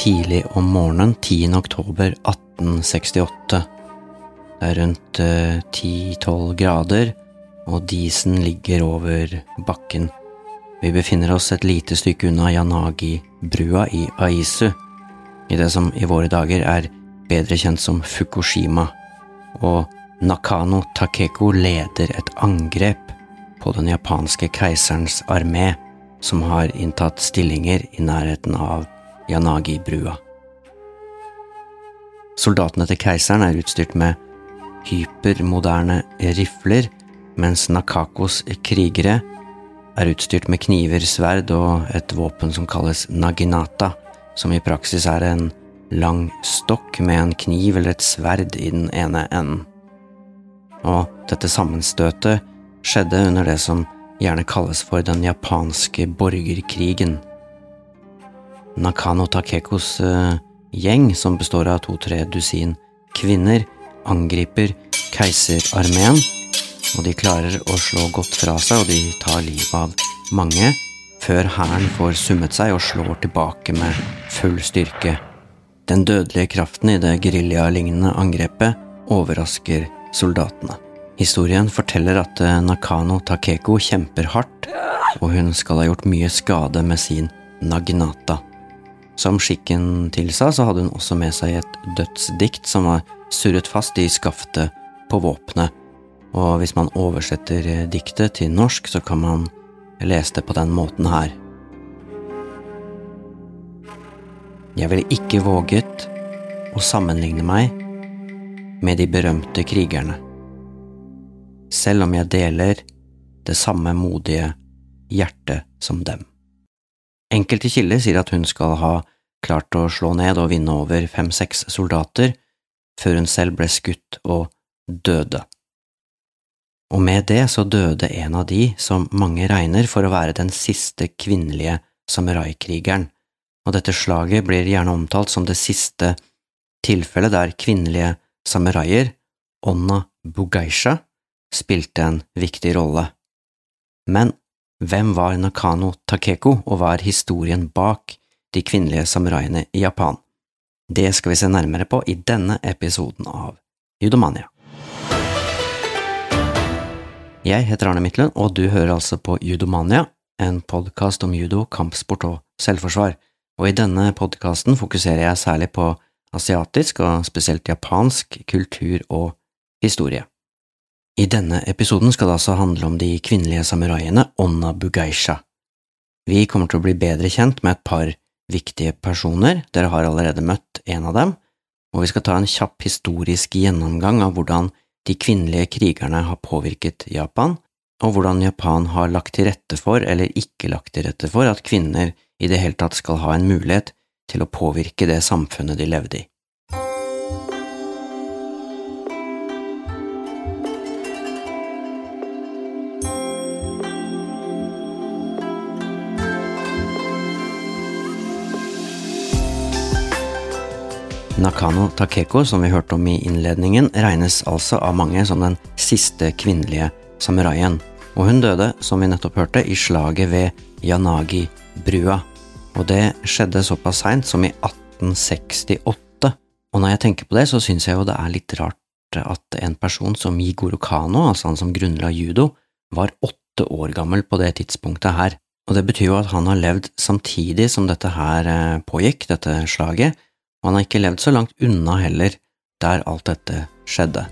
Tidlig om morgenen 10. oktober 1868. Det er rundt eh, 10-12 grader, og disen ligger over bakken. Vi befinner oss et lite stykke unna Yanagi-brua i Aizu, i det som i våre dager er bedre kjent som Fukushima, og Nakano Takeko leder et angrep på den japanske keiserens armé, som har inntatt stillinger i nærheten av Yanagi-brua. Soldatene til keiseren er utstyrt med hypermoderne rifler, mens Nakakos krigere er utstyrt med kniver, sverd og et våpen som kalles naginata, som i praksis er en lang stokk med en kniv eller et sverd i den ene enden. Og dette sammenstøtet skjedde under det som gjerne kalles for den japanske borgerkrigen. Nakano Takekos uh, gjeng, som består av to–tre dusin kvinner, angriper keiserarmeen, og de klarer å slå godt fra seg, og de tar livet av mange, før hæren får summet seg og slår tilbake med full styrke. Den dødelige kraften i det geriljalignende angrepet overrasker soldatene. Historien forteller at eh, Nakano Takeko kjemper hardt, og hun skal ha gjort mye skade med sin naginata. Som skikken tilsa, så hadde hun også med seg et dødsdikt som var surret fast i skaftet på våpenet, og hvis man oversetter eh, diktet til norsk, så kan man lese det på den måten her. Jeg ville ikke våget å sammenligne meg med de berømte krigerne, selv om jeg deler det samme modige hjertet som dem. Enkelte kilder sier at hun skal ha klart å slå ned og vinne over fem–seks soldater, før hun selv ble skutt og døde. Og med det så døde en av de som mange regner for å være den siste kvinnelige samuraikrigeren, og dette slaget blir gjerne omtalt som det siste tilfellet der kvinnelige samuraier, Onna Bugaisha, spilte en viktig rolle. Men hvem var Nakano Takeko, og hva er historien bak de kvinnelige samuraiene i Japan? Det skal vi se nærmere på i denne episoden av Judomania. Jeg heter Arne Midtlund, og du hører altså på Judomania, en podkast om judo, kampsport og selvforsvar, og i denne podkasten fokuserer jeg særlig på asiatisk, og spesielt japansk, kultur og historie. I denne episoden skal det altså handle om de kvinnelige samuraiene Onna Bugaisha. Vi kommer til å bli bedre kjent med et par viktige personer, dere har allerede møtt en av dem, og vi skal ta en kjapp historisk gjennomgang av hvordan de kvinnelige krigerne har påvirket Japan, og hvordan Japan har lagt til rette for, eller ikke lagt til rette for, at kvinner i det hele tatt skal ha en mulighet til å påvirke det samfunnet de levde i. Nakano Takeko, som vi hørte om i innledningen, regnes altså av mange som den siste kvinnelige samuraien, og hun døde, som vi nettopp hørte, i slaget ved Yanagi-brua, og det skjedde såpass seint som i 1868, og når jeg tenker på det, så syns jeg jo det er litt rart at en person som Jigoro Kano, altså han som grunnla judo, var åtte år gammel på det tidspunktet her, og det betyr jo at han har levd samtidig som dette her eh, pågikk, dette slaget, og han har ikke levd så langt unna heller, der alt dette skjedde.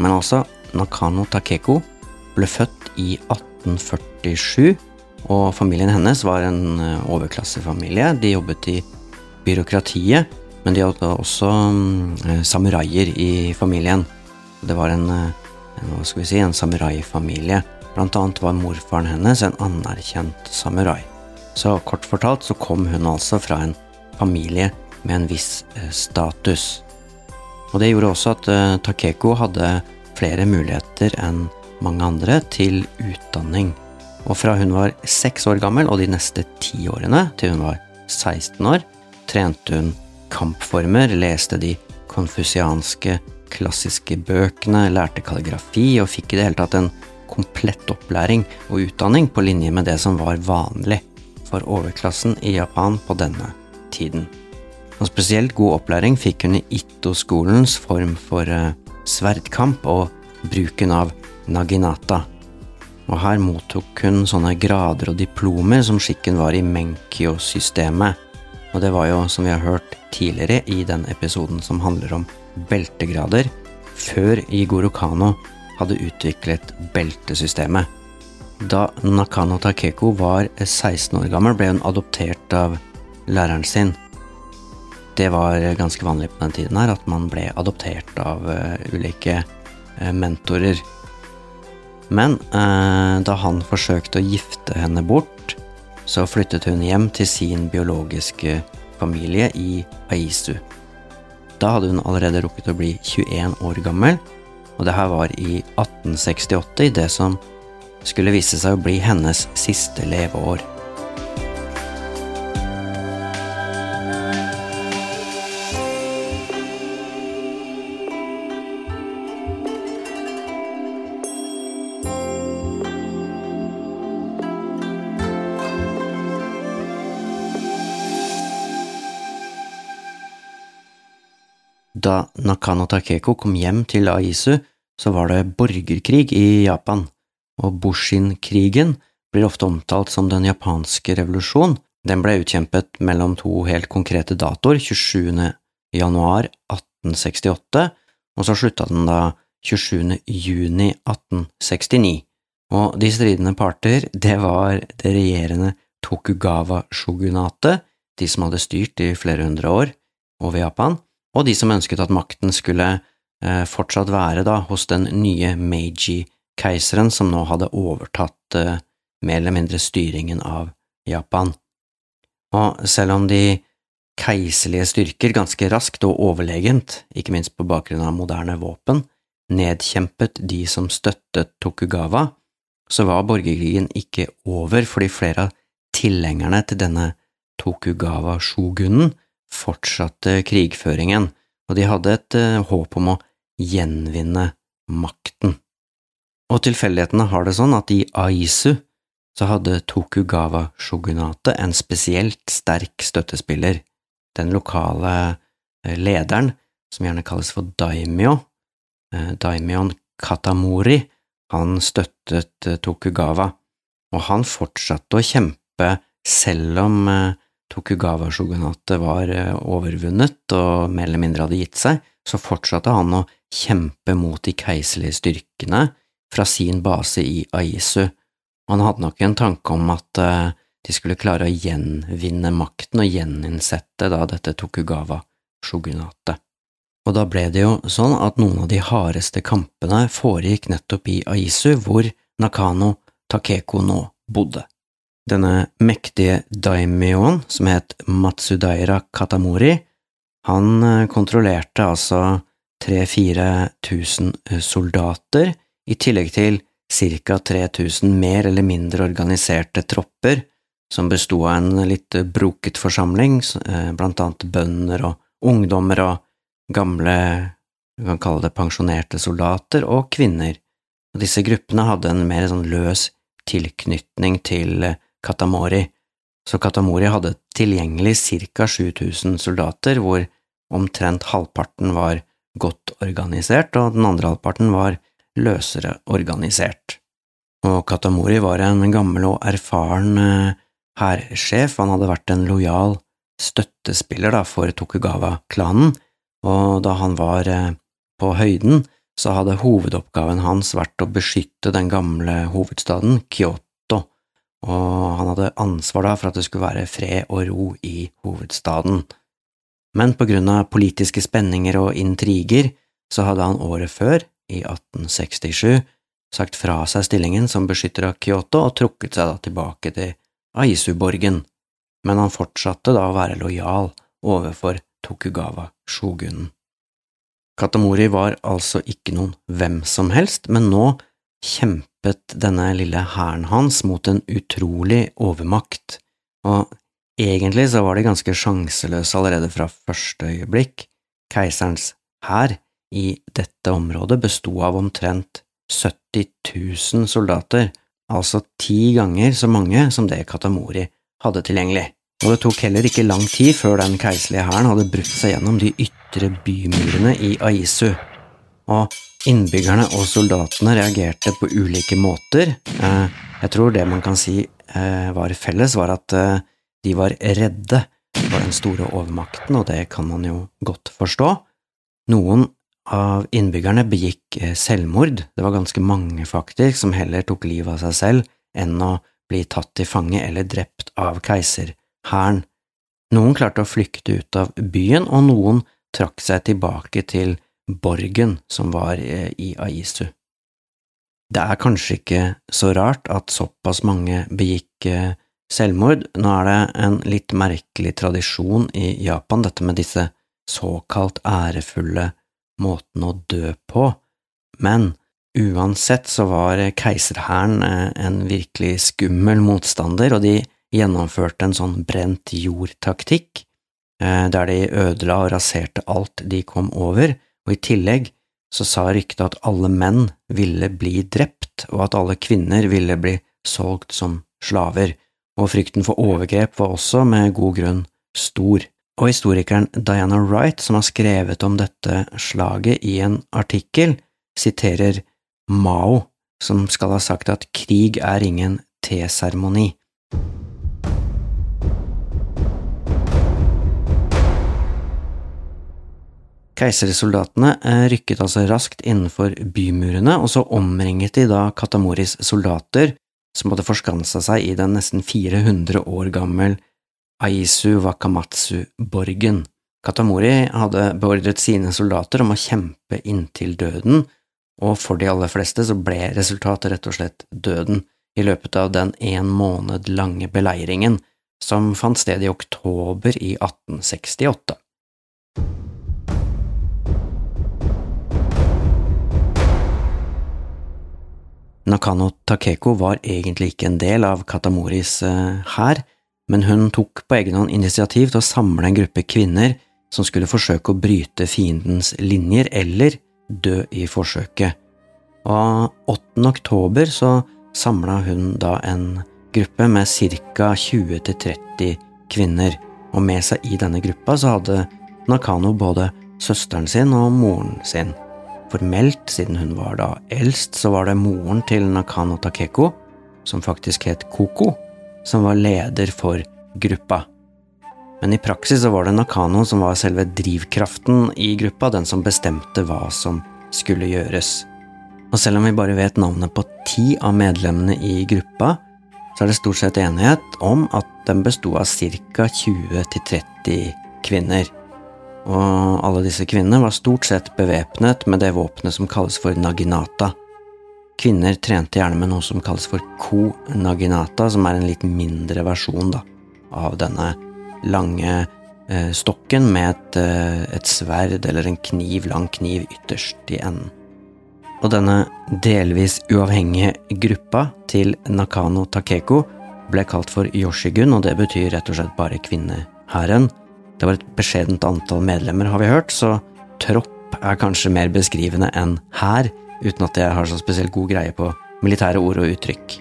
Men altså, Nakano Takeko ble født i 1847, og familien hennes var en eh, overklassefamilie. De jobbet i byråkratiet, men de hadde også um, samuraier i familien. Det var en, eh, hva skal vi si, en samuraifamilie. Blant annet var morfaren hennes en anerkjent samurai. Så kort fortalt så kom hun altså fra en familie med en viss eh, status. Og det gjorde også at eh, Takeko hadde flere muligheter enn mange andre til utdanning. Og fra hun var seks år gammel og de neste ti årene, til hun var 16 år, trente hun kampformer, leste de konfusianske klassiske bøkene, lærte kalligrafi og fikk i det hele tatt en komplett opplæring og utdanning på linje med det som var vanlig for overklassen i Japan på denne tiden. Og spesielt god opplæring fikk hun i Itto-skolens form for uh, sverdkamp og bruken av naginata. Og her mottok hun sånne grader og diplomer som skikken var i Menkyo-systemet. Og det var jo, som vi har hørt tidligere i den episoden som handler om beltegrader, før Igoro Kano hadde utviklet beltesystemet. Da Nakano Takeko var 16 år gammel, ble hun adoptert av læreren sin. Det var ganske vanlig på den tiden her at man ble adoptert av uh, ulike uh, mentorer. Men uh, da han forsøkte å gifte henne bort, så flyttet hun hjem til sin biologiske familie i Aisu. Da hadde hun allerede rukket å bli 21 år gammel, og det her var i 1868, i det som skulle vise seg å bli hennes siste leveår. Da Nakano Takeko kom hjem til Aisu, så var det borgerkrig i Japan, og Bushin-krigen blir ofte omtalt som den japanske revolusjon. Den ble utkjempet mellom to helt konkrete datoer, 27. januar 1868, og så slutta den da 27. juni 1869. Og de stridende parter, det var det regjerende Tokugawa-sjogunatet, de som hadde styrt i flere hundre år over Japan, og de som ønsket at makten skulle eh, fortsatt være da hos den nye Meiji-keiseren som nå hadde overtatt eh, mer eller mindre styringen av Japan. Og selv om de keiserlige styrker ganske raskt og overlegent, ikke minst på bakgrunn av moderne våpen, nedkjempet de som støttet Tokugawa, så var borgerkrigen ikke over fordi flere av tilhengerne til denne Tokugawa-shogunen fortsatte krigføringen, og de hadde et uh, håp om å gjenvinne makten. Og tilfeldighetene har det sånn at i Aisu så hadde Tokugawa-shogunatet en spesielt sterk støttespiller, den lokale uh, lederen, som gjerne kalles for daimyo, uh, daimyoen Katamori, han støttet Tokugawa, og han fortsatte å kjempe selv om Tokugawa-shogunatet var eh, overvunnet og mer eller mindre hadde gitt seg, så fortsatte han å kjempe mot de keiserlige styrkene fra sin base i Aisu. Han hadde nok en tanke om at eh, de skulle klare å gjenvinne makten og gjeninnsette da dette Tokugawa-shogunatet. Og da ble det jo sånn at noen av de hardeste kampene foregikk nettopp i Aisu, hvor Nakano Takeko nå bodde. Denne mektige daimyoen, som het Matsudaira Katamori, han eh, kontrollerte altså 3000–4000 eh, soldater, i tillegg til ca. 3000 mer eller mindre organiserte tropper, som besto av en litt broket forsamling, eh, blant annet bønder og ungdommer og gamle, vi kan kalle det pensjonerte soldater, og kvinner. Og disse gruppene hadde en mer sånn løs tilknytning til Katamori, så Katamori hadde tilgjengelig ca 7000 soldater, hvor omtrent halvparten var godt organisert, og den andre halvparten var løsere organisert. Og Katamori var en gammel og erfaren eh, hærsjef, han hadde vært en lojal støttespiller da, for Tokugawa-klanen, og da han var eh, på høyden, så hadde hovedoppgaven hans vært å beskytte den gamle hovedstaden, Kyoto og han hadde ansvar da for at det skulle være fred og ro i hovedstaden. Men på grunn av politiske spenninger og intriger så hadde han året før, i 1867, sagt fra seg stillingen som beskytter av Kyoto og trukket seg da tilbake til Aisuborgen. men han fortsatte da å være lojal overfor Tokugawa-shogunen. Katamori var altså ikke noen hvem som helst, men nå kjempet denne lille hæren hans mot en utrolig overmakt, og egentlig så var de ganske sjanseløse allerede fra første øyeblikk. Keiserens hær i dette området besto av omtrent 70 000 soldater, altså ti ganger så mange som det Katamori hadde tilgjengelig. og det tok heller ikke lang tid før den keiserlige hæren hadde brutt seg gjennom de ytre bymurene i Aisu, og innbyggerne og soldatene reagerte på ulike måter. Eh, jeg tror det man kan si eh, var felles, var at eh, de var redde for den store overmakten, og det kan man jo godt forstå. Noen av innbyggerne begikk selvmord, det var ganske mange faktisk som heller tok livet av seg selv enn å bli tatt til fange eller drept av keiser hæren. Noen klarte å flykte ut av byen, og noen trakk seg tilbake til borgen som var eh, i Aisu. Det er kanskje ikke så rart at såpass mange begikk eh, selvmord. Nå er det en litt merkelig tradisjon i Japan, dette med disse såkalt ærefulle måtene å dø på, men uansett så var keiserhæren eh, en virkelig skummel motstander, og de gjennomførte en sånn brent jord-taktikk, der de ødela og raserte alt de kom over, og i tillegg så sa ryktet at alle menn ville bli drept, og at alle kvinner ville bli solgt som slaver, og frykten for overgrep var også med god grunn stor. Og historikeren Diana Wright, som har skrevet om dette slaget i en artikkel, siterer Mao, som skal ha sagt at krig er ingen teseremoni. Keisersoldatene eh, rykket altså raskt innenfor bymurene, og så omringet de da Katamoris soldater, som hadde forskansa seg i den nesten 400 år gammel Aisu Wakamatsu-borgen. Katamori hadde beordret sine soldater om å kjempe inntil døden, og for de aller fleste så ble resultatet rett og slett døden i løpet av den en måned lange beleiringen som fant sted i oktober i 1868. Nakano Takeko var egentlig ikke en del av Katamoris eh, hær, men hun tok på egen hånd initiativ til å samle en gruppe kvinner som skulle forsøke å bryte fiendens linjer eller dø i forsøket. Og 8. oktober så samla hun da en gruppe med ca. 20–30 kvinner, og med seg i denne gruppa så hadde Nakano både søsteren sin og moren sin. Formelt, siden hun var da eldst, så var det moren til Nakano Takeko, som faktisk het Koko, som var leder for gruppa. Men i praksis så var det Nakano som var selve drivkraften i gruppa, den som bestemte hva som skulle gjøres. Og selv om vi bare vet navnet på ti av medlemmene i gruppa, så er det stort sett enighet om at den besto av ca. 20–30 kvinner og alle disse kvinnene var stort sett bevæpnet med det våpenet som kalles for naginata. Kvinner trente gjerne med noe som kalles for ko-naginata, som er en litt mindre versjon da, av denne lange eh, stokken med et, eh, et sverd eller en kniv, lang kniv ytterst i enden. Og denne delvis uavhengige gruppa til Nakano Takeko ble kalt for Yoshigun, og det betyr rett og slett bare kvinnehæren. Det var et beskjedent antall medlemmer, har vi hørt, så tropp er kanskje mer beskrivende enn hær, uten at jeg har så spesielt god greie på militære ord og uttrykk.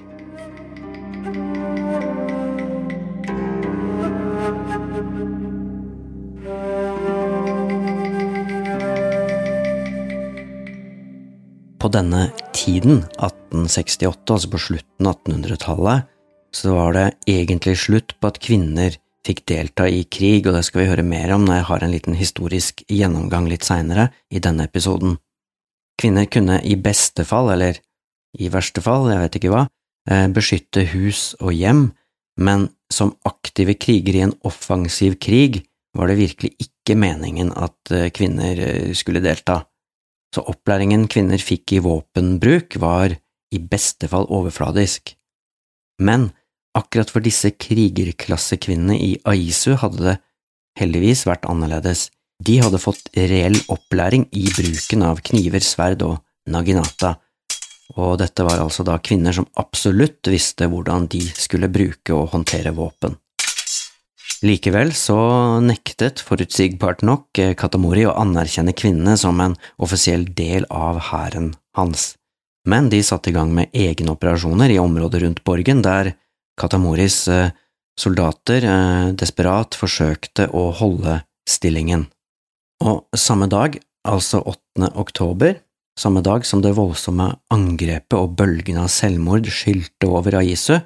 På denne tiden, 1868, altså på slutten av 1800-tallet, så var det egentlig slutt på at kvinner fikk delta i krig, og det skal vi høre mer om når jeg har en liten historisk gjennomgang litt seinere i denne episoden. Kvinner kunne i beste fall, eller i verste fall, jeg vet ikke hva, eh, beskytte hus og hjem, men som aktive krigere i en offensiv krig var det virkelig ikke meningen at eh, kvinner eh, skulle delta, så opplæringen kvinner fikk i våpenbruk var i beste fall overfladisk. Men Akkurat for disse krigerklassekvinnene i Aisu hadde det heldigvis vært annerledes. De hadde fått reell opplæring i bruken av kniver, sverd og naginata, og dette var altså da kvinner som absolutt visste hvordan de skulle bruke og håndtere våpen. Likevel så nektet, forutsigbart nok, Katamori å anerkjenne kvinnene som en offisiell del av hæren hans, men de satte i gang med egne operasjoner i området rundt borgen, der Katamoris eh, soldater eh, desperat forsøkte å holde stillingen. Og samme dag, altså 8. oktober, samme dag som det voldsomme angrepet og bølgen av selvmord skylte over Aisu,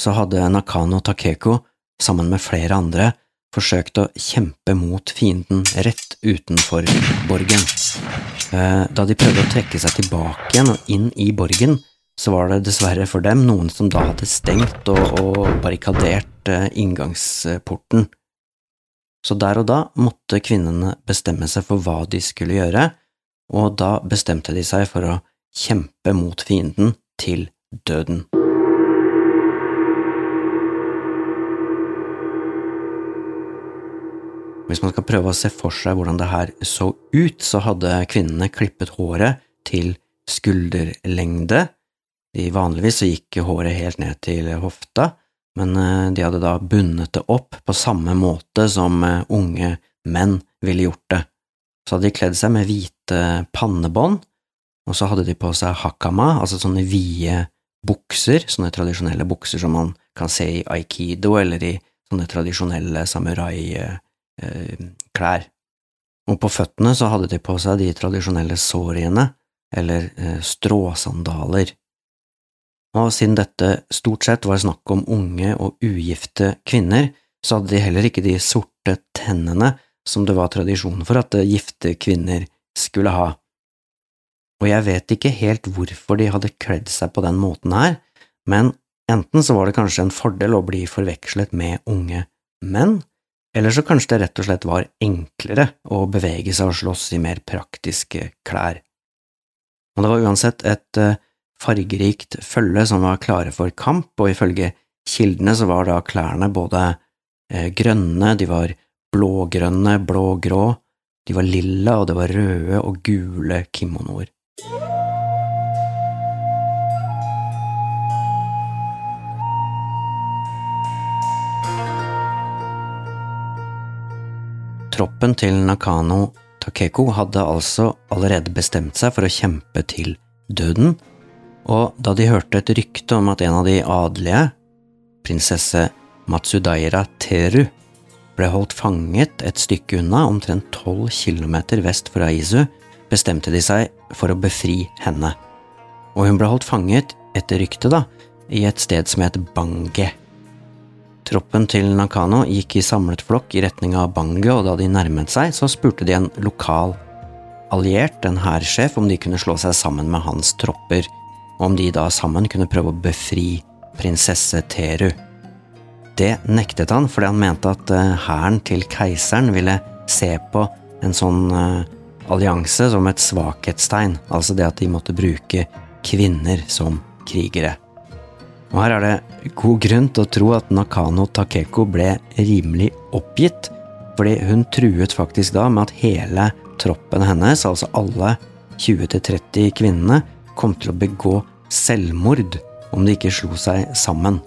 så hadde Nakano Takeko, sammen med flere andre, forsøkt å kjempe mot fienden rett utenfor borgen. Eh, da de prøvde å trekke seg tilbake igjen og inn i borgen, så var det dessverre for dem noen som da hadde stengt og, og barrikadert eh, inngangsporten. Så der og da måtte kvinnene bestemme seg for hva de skulle gjøre, og da bestemte de seg for å kjempe mot fienden til døden. Hvis man skal prøve å se for seg hvordan det her så ut, så hadde kvinnene klippet håret til skulderlengde. De vanligvis så gikk håret helt ned til hofta, men eh, de hadde da bundet det opp på samme måte som eh, unge menn ville gjort det. Så hadde de kledd seg med hvite pannebånd, og så hadde de på seg hakama, altså sånne vide bukser, sånne tradisjonelle bukser som man kan se i aikido eller i sånne tradisjonelle samurai-bukser Eh. Og på føttene så hadde de på seg de tradisjonelle soriene, eller stråsandaler. Og siden dette stort sett var snakk om unge og ugifte kvinner, så hadde de heller ikke de sorte tennene som det var tradisjon for at gifte kvinner skulle ha. Og jeg vet ikke helt hvorfor de hadde kledd seg på den måten her, men enten så var det kanskje en fordel å bli forvekslet med unge menn, eller så kanskje det rett og slett var enklere å bevege seg og slåss i mer praktiske klær. Og det var uansett et eh, fargerikt følge som var klare for kamp, og ifølge kildene så var da klærne både eh, grønne, de var blågrønne, blågrå, de var lilla, og det var røde og gule kimonoer. Troppen til Nakano Takeko hadde altså allerede bestemt seg for å kjempe til døden, og da de hørte et rykte om at en av de adelige, prinsesse Matsudaira Teru, ble holdt fanget et stykke unna, omtrent tolv kilometer vest for Aizu, bestemte de seg for å befri henne. Og hun ble holdt fanget, etter ryktet, da, i et sted som het Bange. Troppen til Nakano gikk i samlet flokk i retning av Bange, og da de nærmet seg, så spurte de en lokal alliert, en hærsjef, om de kunne slå seg sammen med hans tropper, og om de da sammen kunne prøve å befri prinsesse Teru. Det nektet han fordi han mente at eh, hæren til keiseren ville se på en sånn uh, allianse som et svakhetstegn, altså det at de måtte bruke kvinner som krigere. Og her er det god grunn til å tro at Nakano Takeko ble rimelig oppgitt, fordi hun truet faktisk da med at hele troppen hennes, altså alle 20-30 kvinnene, kom til å begå selvmord om de ikke slo seg sammen.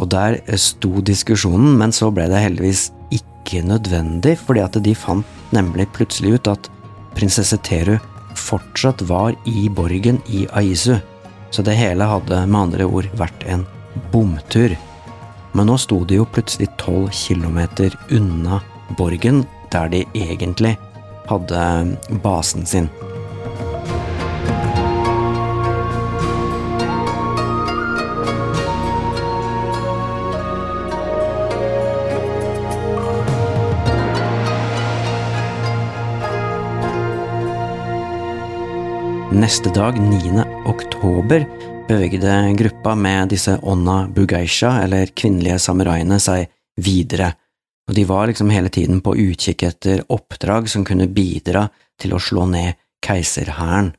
Og der sto diskusjonen, men så ble det heldigvis ikke nødvendig, fordi at de fant nemlig plutselig ut at prinsesse Teru fortsatt var i borgen i Aizu så det hele hadde med andre ord vært en bomtur. Men nå sto de jo plutselig tolv kilometer unna borgen, der de egentlig hadde basen sin. Neste dag, 9. oktober, bevegde gruppa med disse Onna Bugeisha, eller kvinnelige samuraiene, seg videre, og de var liksom hele tiden på utkikk etter oppdrag som kunne bidra til å slå ned keiserhæren.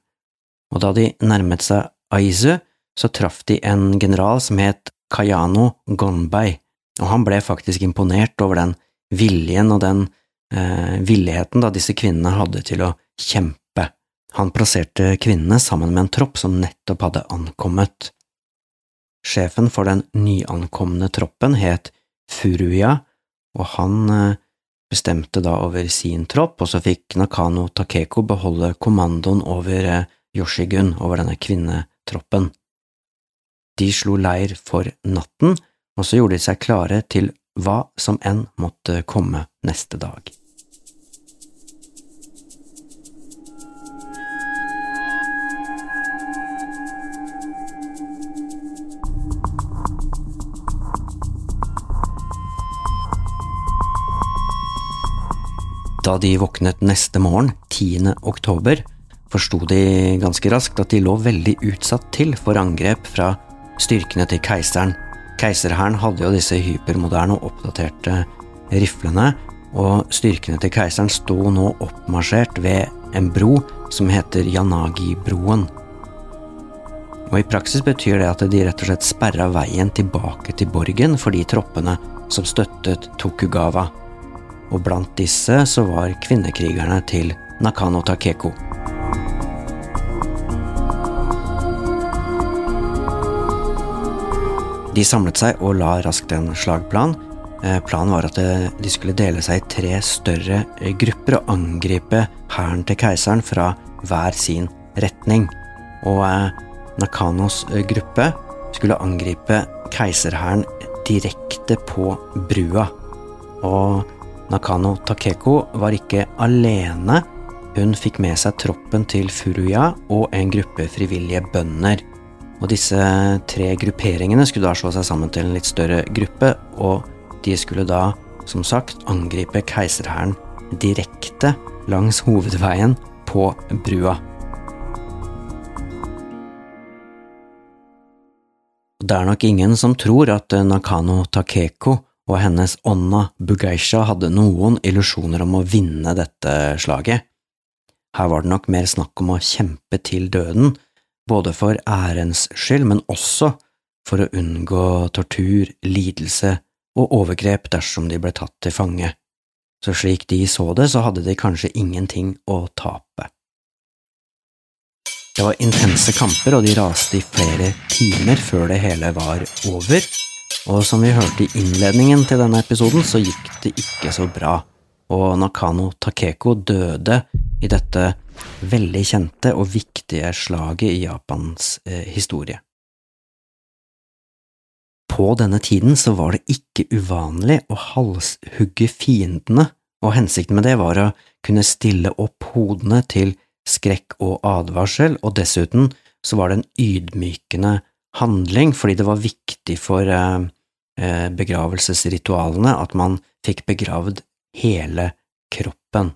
Og da de nærmet seg Aizu, så traff de en general som het Kayano Gonbei, og han ble faktisk imponert over den viljen og den eh, villigheten da disse kvinnene hadde til å kjempe han plasserte kvinnene sammen med en tropp som nettopp hadde ankommet. Sjefen for den nyankomne troppen het Furuya, og han eh, bestemte da over sin tropp, og så fikk Nakano Takeko beholde kommandoen over eh, Yoshigun, over denne kvinnetroppen. De slo leir for natten, og så gjorde de seg klare til hva som enn måtte komme neste dag. Da de våknet neste morgen, 10. oktober, forsto de ganske raskt at de lå veldig utsatt til for angrep fra styrkene til keiseren. Keiserhæren hadde jo disse hypermoderne og oppdaterte riflene, og styrkene til keiseren sto nå oppmarsjert ved en bro som heter Yanagi-broen. Og I praksis betyr det at de rett og slett sperra veien tilbake til borgen for de troppene som støttet Tokugawa og blant disse så var kvinnekrigerne til Nakano Takeko. De samlet seg og la raskt en slagplan. Eh, planen var at de skulle dele seg i tre større eh, grupper og angripe hæren til keiseren fra hver sin retning. Og eh, Nakanos gruppe skulle angripe keiserhæren direkte på brua. Og Nakano Takeko var ikke alene. Hun fikk med seg troppen til Furuya og en gruppe frivillige bønder. Og disse tre grupperingene skulle da slå seg sammen til en litt større gruppe, og de skulle da, som sagt, angripe keiserhæren direkte langs hovedveien på brua. Det er nok ingen som tror at Nakano Takeko og hennes Onna Bugeisha hadde noen illusjoner om å vinne dette slaget. Her var det nok mer snakk om å kjempe til døden, både for ærens skyld, men også for å unngå tortur, lidelse og overgrep dersom de ble tatt til fange. Så slik de så det, så hadde de kanskje ingenting å tape. Det var intense kamper, og de raste i flere timer før det hele var over. Og som vi hørte i innledningen til denne episoden, så gikk det ikke så bra, og Nakano Takeko døde i dette veldig kjente og viktige slaget i Japans eh, historie. På denne tiden så var det ikke uvanlig å halshugge fiendene, og hensikten med det var å kunne stille opp hodene til skrekk og advarsel, og dessuten så var det en ydmykende handling, fordi det var viktig for eh, eh, begravelsesritualene at man fikk begravd hele kroppen.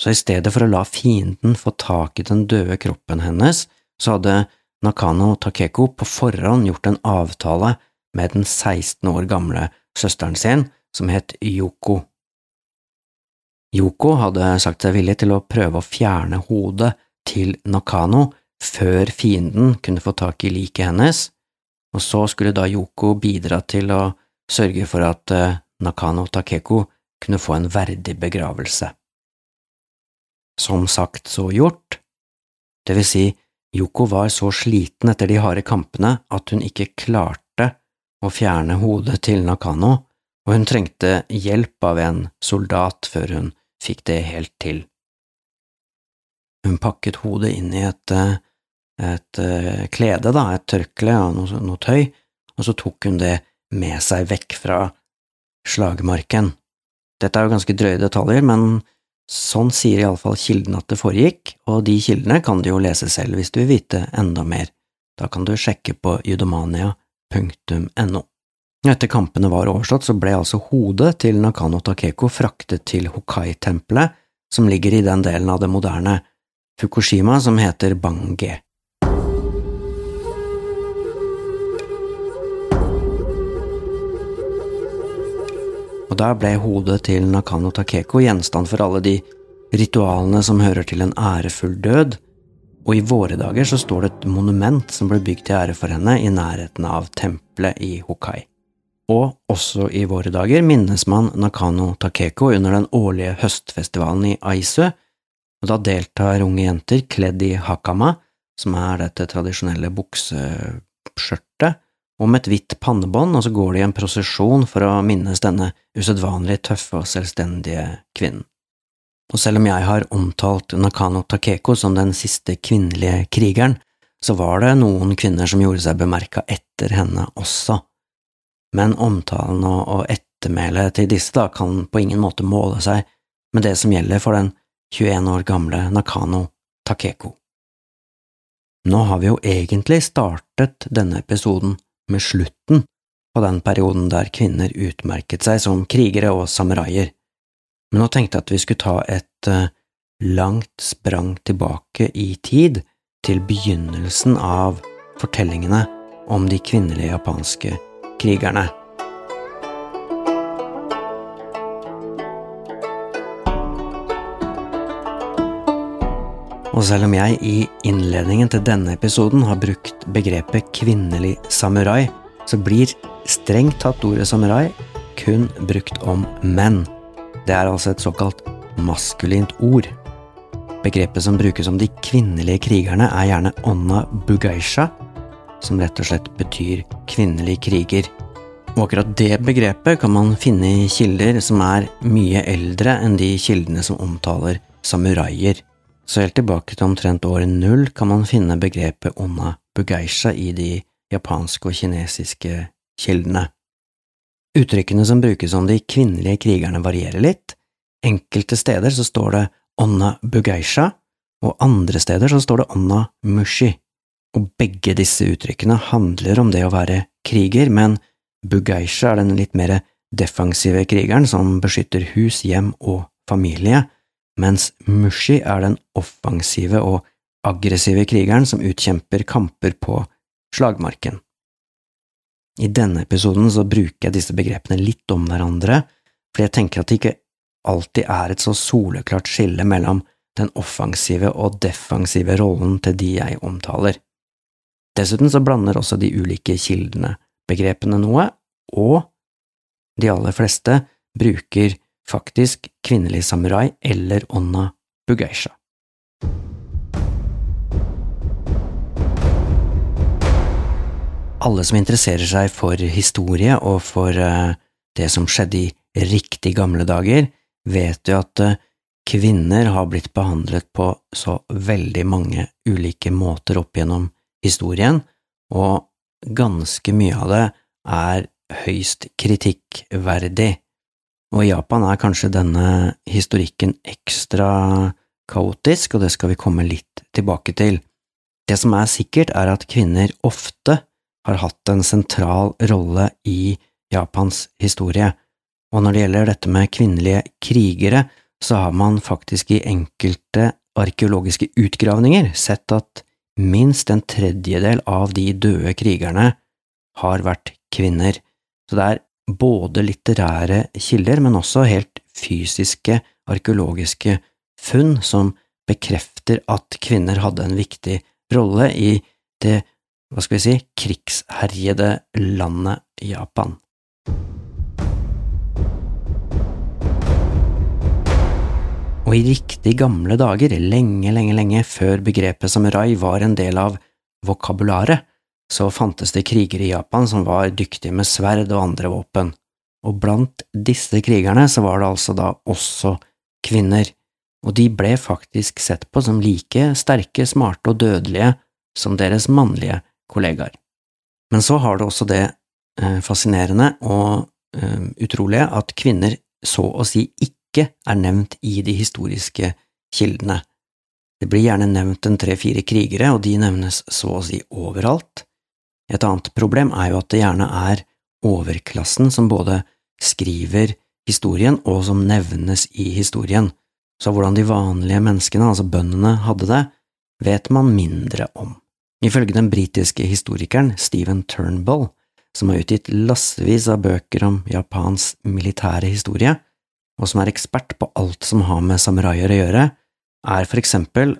Så i stedet for å la fienden få tak i den døde kroppen hennes, så hadde Nakano Takeko på forhånd gjort en avtale med den 16 år gamle søsteren sin, som het Yoko. Yoko hadde sagt seg villig til å prøve å fjerne hodet til Nakano før fienden kunne få tak i liket hennes, og så skulle da Yoko bidra til å sørge for at eh, Nakano Takeko kunne få en verdig begravelse. Som sagt, så gjort. Det vil si, Yoko var så sliten etter de harde kampene at hun ikke klarte å fjerne hodet til Nakano, og hun trengte hjelp av en soldat før hun fikk det helt til. Hun pakket hodet inn i et uh, et uh, klede, da, et tørkle og noe, noe, tøy, og så tok hun det med seg vekk fra slagmarken. Dette er jo ganske drøye detaljer, men sånn sier iallfall kilden at det foregikk, og de kildene kan du jo lese selv hvis du vil vite enda mer. Da kan du sjekke på judomania.no. Etter kampene var overstått, så ble altså hodet til Nakano Takeko fraktet til Hokai-tempelet, som ligger i den delen av det moderne Fukushima som heter Bange. Og da ble hodet til Nakano Takeko gjenstand for alle de ritualene som hører til en ærefull død, og i våre dager så står det et monument som ble bygd til ære for henne i nærheten av tempelet i Hokai. Og også i våre dager minnes man Nakano Takeko under den årlige høstfestivalen i Aisu, og da deltar unge jenter kledd i hakama, som er dette tradisjonelle bukseskjørtet, om et hvitt pannebånd, og så går de i en prosesjon for å minnes denne usedvanlig tøffe og selvstendige kvinnen. Og selv om jeg har omtalt Nakano Takeko som den siste kvinnelige krigeren, så var det noen kvinner som gjorde seg bemerka etter henne også. men omtalen og, og ettermælet til disse da kan på ingen måte måle seg med det som gjelder for den 21 år gamle Nakano Takeko. Nå har vi jo egentlig startet denne episoden med slutten på den perioden der kvinner utmerket seg som krigere og samuraier, men nå tenkte jeg at vi skulle ta et uh, langt sprang tilbake i tid, til begynnelsen av fortellingene om de kvinnelige japanske krigerne. Og selv om jeg i innledningen til denne episoden har brukt begrepet kvinnelig samurai, så blir strengt tatt ordet samurai kun brukt om menn. Det er altså et såkalt maskulint ord. Begrepet som brukes om de kvinnelige krigerne, er gjerne onna bugaisha, som rett og slett betyr kvinnelig kriger. Og akkurat det begrepet kan man finne i kilder som er mye eldre enn de kildene som omtaler samuraier. Så helt tilbake til omtrent år null kan man finne begrepet onna bugeisha i de japanske og kinesiske kildene. Uttrykkene som brukes om de kvinnelige krigerne varierer litt. Enkelte steder så står det onna bugeisha, og andre steder så står det onna mushi. Og begge disse uttrykkene handler om det å være kriger, men bugeisha er den litt mer defensive krigeren som beskytter hus, hjem og familie, mens Mushi er den offensive og aggressive krigeren som utkjemper kamper på slagmarken. I denne episoden så bruker jeg disse begrepene litt om hverandre, fordi jeg tenker at det ikke alltid er et så soleklart skille mellom den offensive og defensive rollen til de jeg omtaler. Dessuten så blander også de ulike kildene begrepene noe, og de aller fleste bruker faktisk kvinnelig samurai eller onna bugeisha. Alle som interesserer seg for historie og for uh, det som skjedde i riktig gamle dager, vet jo at uh, kvinner har blitt behandlet på så veldig mange ulike måter opp gjennom historien, og ganske mye av det er høyst kritikkverdig. Og i Japan er kanskje denne historikken ekstra kaotisk, og det skal vi komme litt tilbake til. Det som er sikkert, er at kvinner ofte har hatt en sentral rolle i Japans historie, og når det gjelder dette med kvinnelige krigere, så har man faktisk i enkelte arkeologiske utgravninger sett at minst en tredjedel av de døde krigerne har vært kvinner, så det er både litterære kilder, men også helt fysiske arkeologiske funn som bekrefter at kvinner hadde en viktig rolle i det, hva skal vi si, krigsherjede landet Japan. Og i riktig gamle dager, lenge, lenge, lenge før begrepet samurai var en del av vokabularet, så fantes det krigere i Japan som var dyktige med sverd og andre våpen, og blant disse krigerne så var det altså da også kvinner, og de ble faktisk sett på som like sterke, smarte og dødelige som deres mannlige kollegaer. Men så har det også det eh, fascinerende og eh, utrolige at kvinner så å si ikke er nevnt i de historiske kildene. Det blir gjerne nevnt en tre–fire krigere, og de nevnes så å si overalt, et annet problem er jo at det gjerne er overklassen som både skriver historien og som nevnes i historien, så hvordan de vanlige menneskene, altså bøndene, hadde det, vet man mindre om. Ifølge den britiske historikeren Stephen Turnbull, som har utgitt lassevis av bøker om Japans militære historie, og som er ekspert på alt som har med samuraier å gjøre, er for eksempel,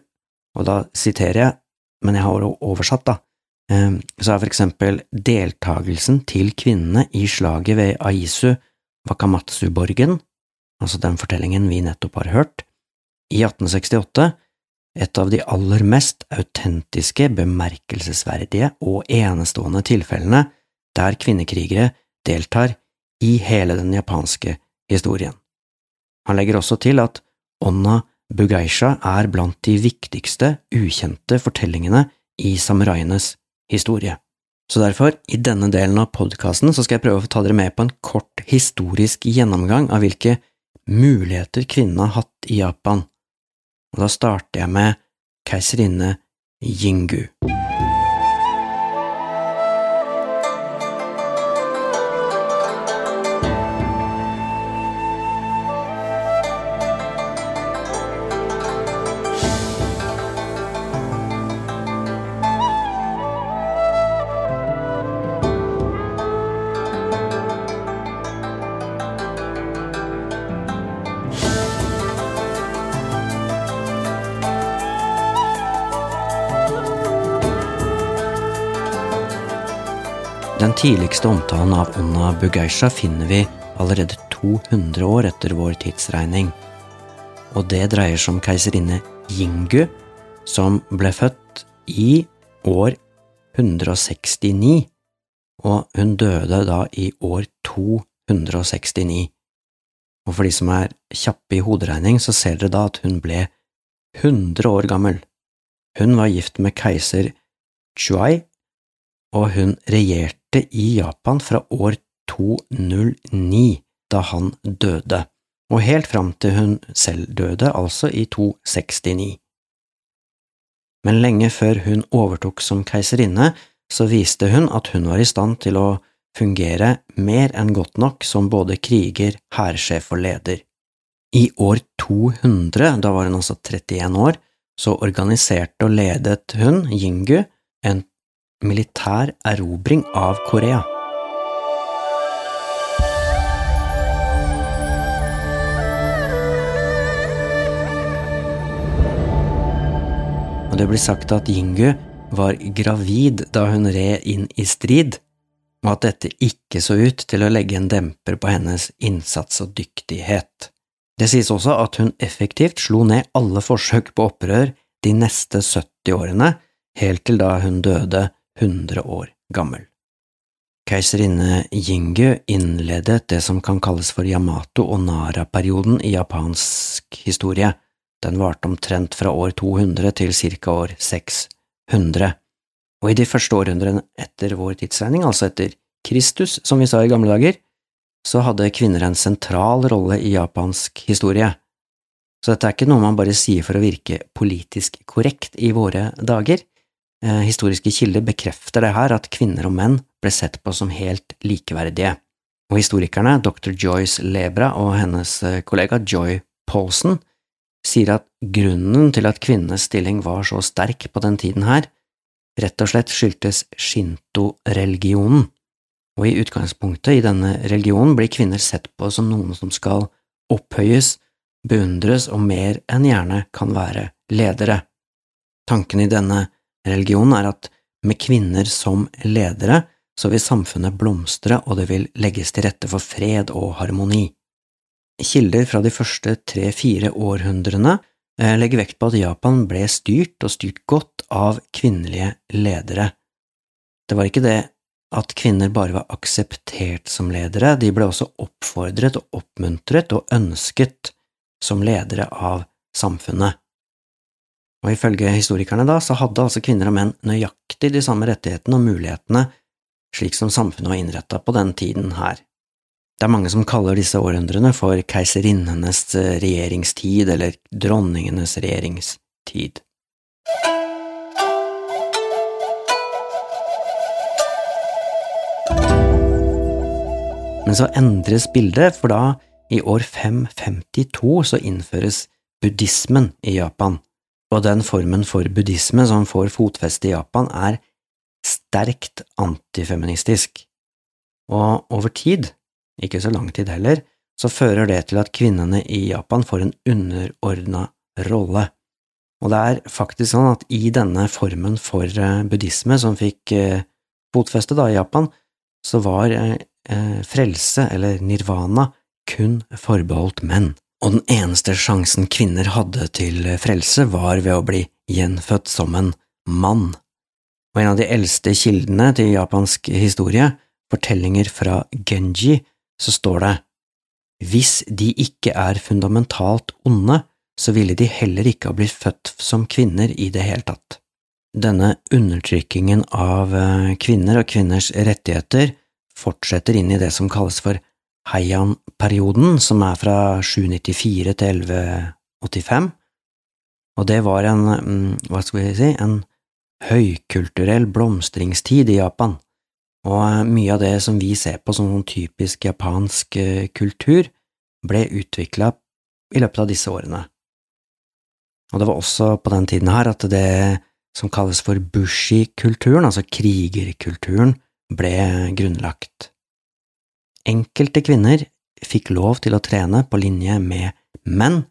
og da siterer jeg, men jeg har oversatt, da, så er for eksempel deltagelsen til kvinnene i slaget ved Aisu Wakamatsu-borgen, altså den fortellingen vi nettopp har hørt, i 1868, et av de aller mest autentiske, bemerkelsesverdige og enestående tilfellene der kvinnekrigere deltar i hele den japanske historien. Han legger også til at Onna Bugeisha er blant de viktigste ukjente fortellingene i samuraienes historie. Så derfor, i denne delen av podkasten, skal jeg prøve å ta dere med på en kort historisk gjennomgang av hvilke muligheter kvinnene har hatt i Japan. Og da starter jeg med keiserinne Jingu. Den tidligste omtalen av Onna Bugeisha finner vi allerede 200 år etter vår tidsregning. Og det dreier seg om keiserinne Jingu, som ble født i år 169, og hun døde da i år 269. Og for de som er kjappe i hoderegning, så ser dere da at hun ble 100 år gammel. Hun var gift med keiser Chuai, og hun regjerte i Japan fra år 209, da han døde, og helt fram til hun selv døde, altså i 269. Men lenge før hun overtok som keiserinne, så viste hun at hun var i stand til å fungere mer enn godt nok som både kriger, hærsjef og leder. I år 200, da var hun altså 31 år, så organiserte og ledet hun, Jingu, en militær erobring av Korea. Og det blir sagt at Yingu var gravid da hun red inn i strid, og at dette ikke så ut til å legge en demper på hennes innsats og dyktighet. Det sies også at hun effektivt slo ned alle forsøk på opprør de neste 70 årene, helt til da hun døde 100 år gammel. Keiserinne Jingu innledet det som kan kalles for Yamato- og Nara-perioden i japansk historie. Den varte omtrent fra år 200 til ca. år 600, og i de første århundrene etter vår tidsregning, altså etter Kristus, som vi sa i gamle dager, så hadde kvinner en sentral rolle i japansk historie. Så dette er ikke noe man bare sier for å virke politisk korrekt i våre dager, historiske kilder bekrefter det her at kvinner og menn ble sett på som helt likeverdige, og historikerne dr. Joyce Lebra og hennes eh, kollega Joy Paulson sier at grunnen til at kvinnenes stilling var så sterk på den tiden her, rett og slett skyldtes shinto-religionen, og i utgangspunktet i denne religionen blir kvinner sett på som noen som skal opphøyes, beundres og mer enn gjerne kan være ledere. Tanken i denne Religion er at med kvinner som ledere så vil samfunnet blomstre, og det vil legges til rette for fred og harmoni. Kilder fra de første tre–fire århundrene eh, legger vekt på at Japan ble styrt, og styrt godt, av kvinnelige ledere. Det var ikke det at kvinner bare var akseptert som ledere, de ble også oppfordret og oppmuntret og ønsket som ledere av samfunnet. Og ifølge historikerne da, så hadde altså kvinner og menn nøyaktig de samme rettighetene og mulighetene slik som samfunnet var innretta på den tiden her. Det er mange som kaller disse århundrene for keiserinnenes regjeringstid eller dronningenes regjeringstid. Men så endres bildet, for da, i år 552, så innføres buddhismen i Japan og den formen for buddhisme som får fotfeste i Japan, er sterkt antifeministisk, og over tid, ikke så lang tid heller, så fører det til at kvinnene i Japan får en underordna rolle. Og det er faktisk sånn at i denne formen for eh, buddhisme som fikk eh, fotfeste da i Japan, så var eh, frelse, eller nirvana, kun forbeholdt menn og den eneste sjansen kvinner hadde til frelse var ved å bli gjenfødt som en mann. Og en av de eldste kildene til japansk historie, fortellinger fra Genji, så står det Hvis de ikke er fundamentalt onde, så ville de heller ikke ha blitt født som kvinner i det hele tatt. denne undertrykkingen av eh, kvinner og kvinners rettigheter fortsetter inn i det som kalles for Heian-perioden, som er fra 794 til 1185, og det var en, mm, hva skal vi si, en høykulturell blomstringstid i Japan, og eh, mye av det som vi ser på som noen typisk japansk eh, kultur, ble utvikla i løpet av disse årene. Og det var også på den tiden her at det som kalles for bushi-kulturen, altså krigerkulturen, ble grunnlagt. Enkelte kvinner fikk lov til å trene på linje med menn,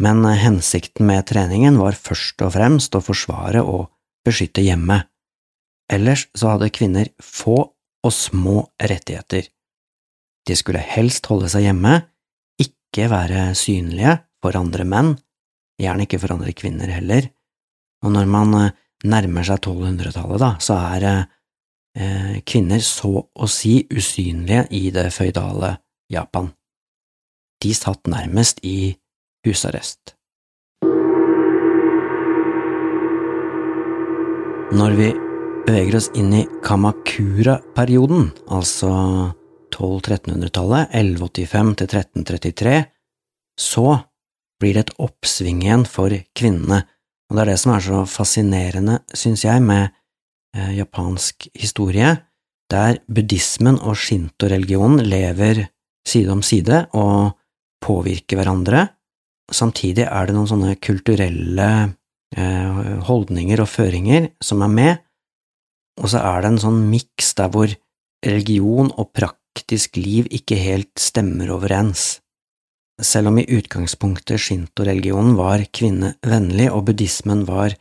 men hensikten med treningen var først og fremst å forsvare og beskytte hjemmet. Ellers så hadde kvinner få og små rettigheter. De skulle helst holde seg hjemme, ikke være synlige for andre menn, gjerne ikke for andre kvinner heller, og når man eh, nærmer seg 1200-tallet, da, så er eh, kvinner så å si usynlige i det føydale Japan. De satt nærmest i husarrest. Når vi beveger oss inn i Kamakura-perioden, altså 1200-1300-tallet, 1185 til 1333, så blir det et oppsving igjen for kvinnene, og det er det som er så fascinerende, synes jeg, med eh, japansk historie, der buddhismen og shinto-religionen lever side om side og påvirker hverandre. Samtidig er det noen sånne kulturelle eh, holdninger og føringer som er med, og så er det en sånn miks der hvor religion og praktisk liv ikke helt stemmer overens. Selv om i utgangspunktet shinto-religionen var kvinnevennlig og buddhismen var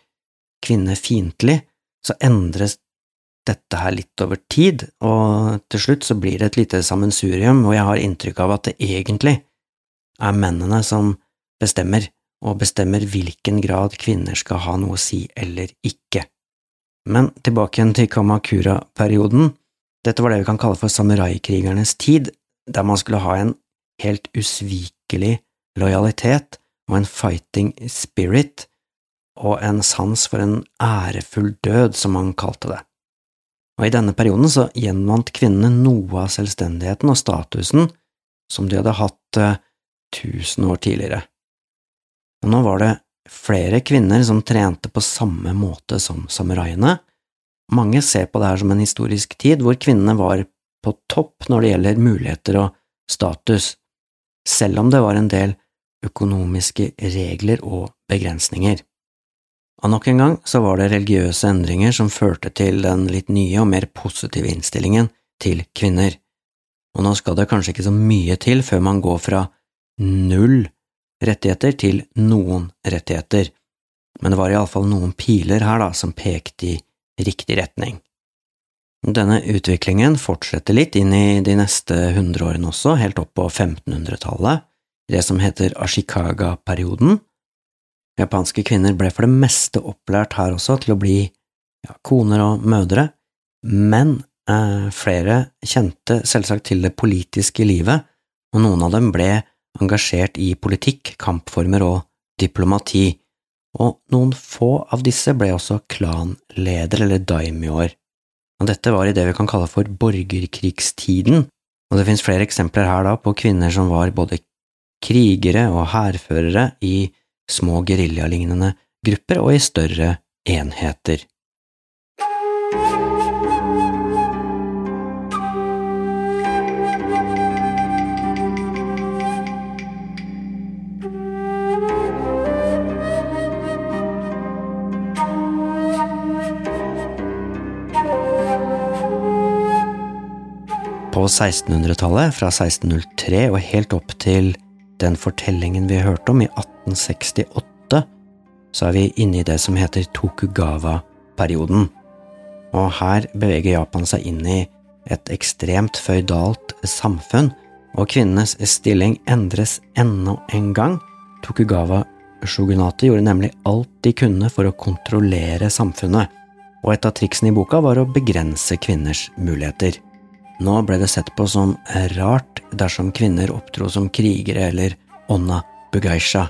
kvinnefiendtlig, så endres dette her litt over tid, og til slutt så blir det et lite sammensurium og jeg har inntrykk av at det egentlig er mennene som bestemmer, og bestemmer hvilken grad kvinner skal ha noe å si eller ikke. Men tilbake igjen til Kamakura-perioden. Dette var det vi kan kalle for samuraikrigernes tid, der man skulle ha en helt usvikelig lojalitet og en fighting spirit og en sans for en ærefull død, som han kalte det. Og i denne perioden så gjenvant kvinnene noe av selvstendigheten og statusen som de hadde hatt uh, tusen år tidligere. Og nå var det flere kvinner som trente på samme måte som samuraiene. Mange ser på det her som en historisk tid hvor kvinnene var på topp når det gjelder muligheter og status, selv om det var en del økonomiske regler og begrensninger. Og nok en gang så var det religiøse endringer som førte til den litt nye og mer positive innstillingen til kvinner, og nå skal det kanskje ikke så mye til før man går fra null rettigheter til noen rettigheter, men det var iallfall noen piler her da som pekte i riktig retning. Denne utviklingen fortsetter litt inn i de neste hundreårene også, helt opp på 1500-tallet, det som heter Ashikaga-perioden. Japanske kvinner ble for det meste opplært her også til å bli ja, koner og mødre, men eh, flere kjente selvsagt til det politiske livet, og noen av dem ble engasjert i politikk, kampformer og diplomati, og noen få av disse ble også klanledere eller daimyoer og dette var i det vi kan kalle for borgerkrigstiden, og det finnes flere eksempler her da på kvinner som var både krigere og hærførere i små geriljalignende grupper og i større enheter. På 1600-tallet, fra 1603 og helt opp til den fortellingen vi hørte om i 1868, så er vi inne i det som heter Tokugawa-perioden. Og her beveger Japan seg inn i et ekstremt føydalt samfunn, og kvinnenes stilling endres enda en gang. Tokugawa-sjogunatet gjorde nemlig alt de kunne for å kontrollere samfunnet, og et av triksene i boka var å begrense kvinners muligheter. Nå ble det sett på som rart dersom kvinner opptro som krigere eller onna bugaisha.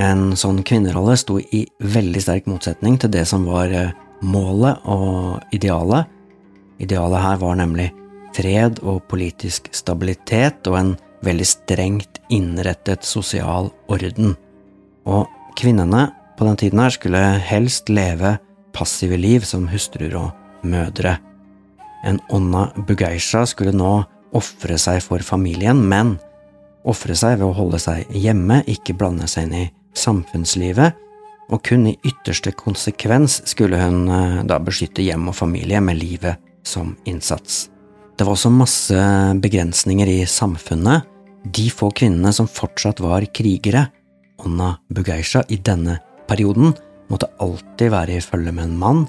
En sånn kvinnerolle sto i veldig sterk motsetning til det som var eh, målet og idealet. Idealet her var nemlig fred og politisk stabilitet og en veldig strengt innrettet sosial orden. Og kvinnene på den tiden her skulle helst leve passive liv som hustruer og mødre. En onna Bugeisha skulle nå ofre seg for familien, men ofre seg ved å holde seg hjemme, ikke blande seg inn i samfunnslivet, og kun i ytterste konsekvens skulle hun eh, da beskytte hjem og familie med livet som innsats. Det var også masse begrensninger i samfunnet. De få kvinnene som fortsatt var krigere, Onna Bugeisha, i denne perioden, måtte alltid være i følge med en mann.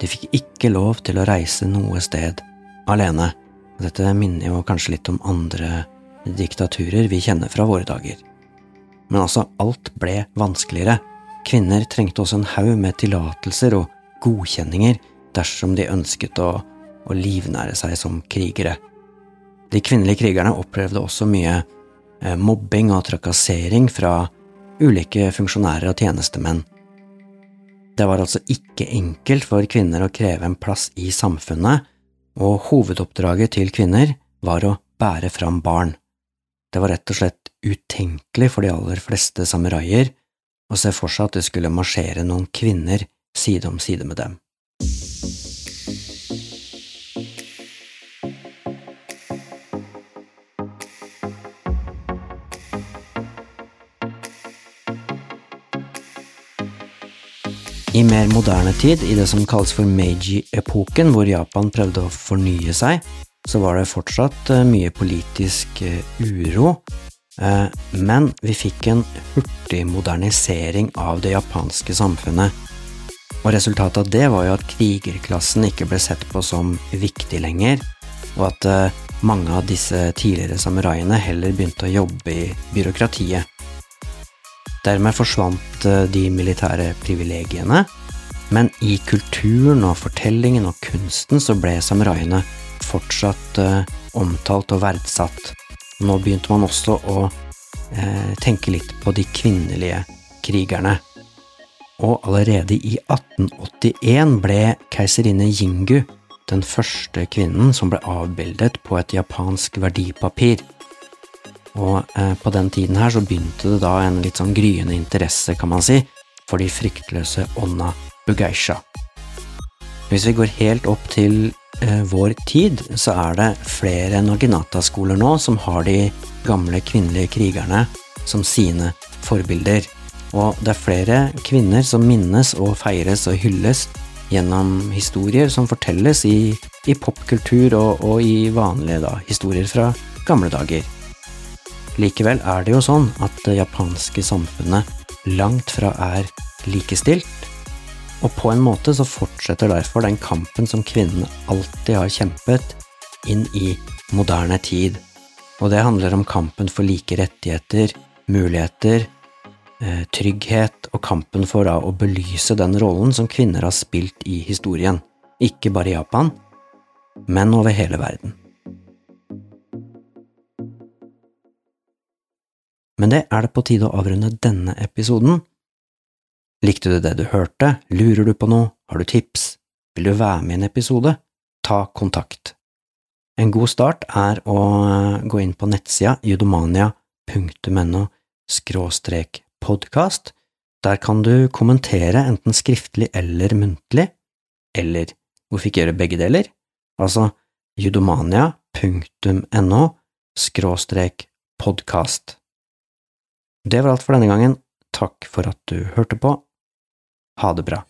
De fikk ikke lov til å reise noe sted alene. Dette minner jo kanskje litt om andre diktaturer vi kjenner fra våre dager. Men altså, alt ble vanskeligere. Kvinner trengte også en haug med tillatelser og godkjenninger dersom de ønsket å, å livnære seg som krigere. De kvinnelige krigerne opplevde også mye eh, mobbing og trakassering fra ulike funksjonærer og tjenestemenn. Det var altså ikke enkelt for kvinner å kreve en plass i samfunnet, og hovedoppdraget til kvinner var å bære fram barn. Det var rett og slett utenkelig for de aller fleste samuraier å se for seg at det skulle marsjere noen kvinner side om side med dem. I mer moderne tid, i det som kalles for Meiji-epoken, hvor Japan prøvde å fornye seg, så var det fortsatt eh, mye politisk eh, uro, eh, men vi fikk en hurtig modernisering av det japanske samfunnet. Og resultatet av det var jo at krigerklassen ikke ble sett på som viktig lenger, og at mange av disse tidligere samuraiene heller begynte å jobbe i byråkratiet. Dermed forsvant de militære privilegiene, men i kulturen og fortellingen og kunsten så ble samuraiene fortsatt eh, omtalt og verdsatt. Nå begynte man også å eh, tenke litt på de kvinnelige krigerne. Og allerede i 1881 ble keiserinne Jingu den første kvinnen som ble avbildet på et japansk verdipapir. Og eh, på den tiden her så begynte det da en litt sånn gryende interesse, kan man si, for de fryktløse Onna Bugeisha. Hvis vi går helt opp til eh, vår tid, så er det flere Naginata-skoler nå som har de gamle kvinnelige krigerne som sine forbilder. Og det er flere kvinner som minnes og feires og hylles gjennom historier som fortelles i, i popkultur og, og, i vanlige da, historier fra gamle dager. Likevel er det jo sånn at det japanske samfunnet langt fra er likestilt, og på en måte så fortsetter derfor den kampen som kvinnene alltid har kjempet, inn i moderne tid. Og det handler om kampen for like rettigheter, muligheter, eh, trygghet og kampen for da å belyse den rollen som kvinner har spilt i historien, ikke bare i Japan, men over hele verden. Men det er det på tide å avrunde denne episoden. Likte du det du hørte, lurer du på noe, har du tips, vil du være med i en episode, ta kontakt. En god start er å eh, gå inn på nettsida judomania.no skråstrek podkast. Der kan du kommentere enten skriftlig eller muntlig, eller hvorfor ikke gjøre begge deler? Altså judomania.no skråstrek podkast. Det var alt for denne gangen. Takk for at du hørte på. Ha det bra.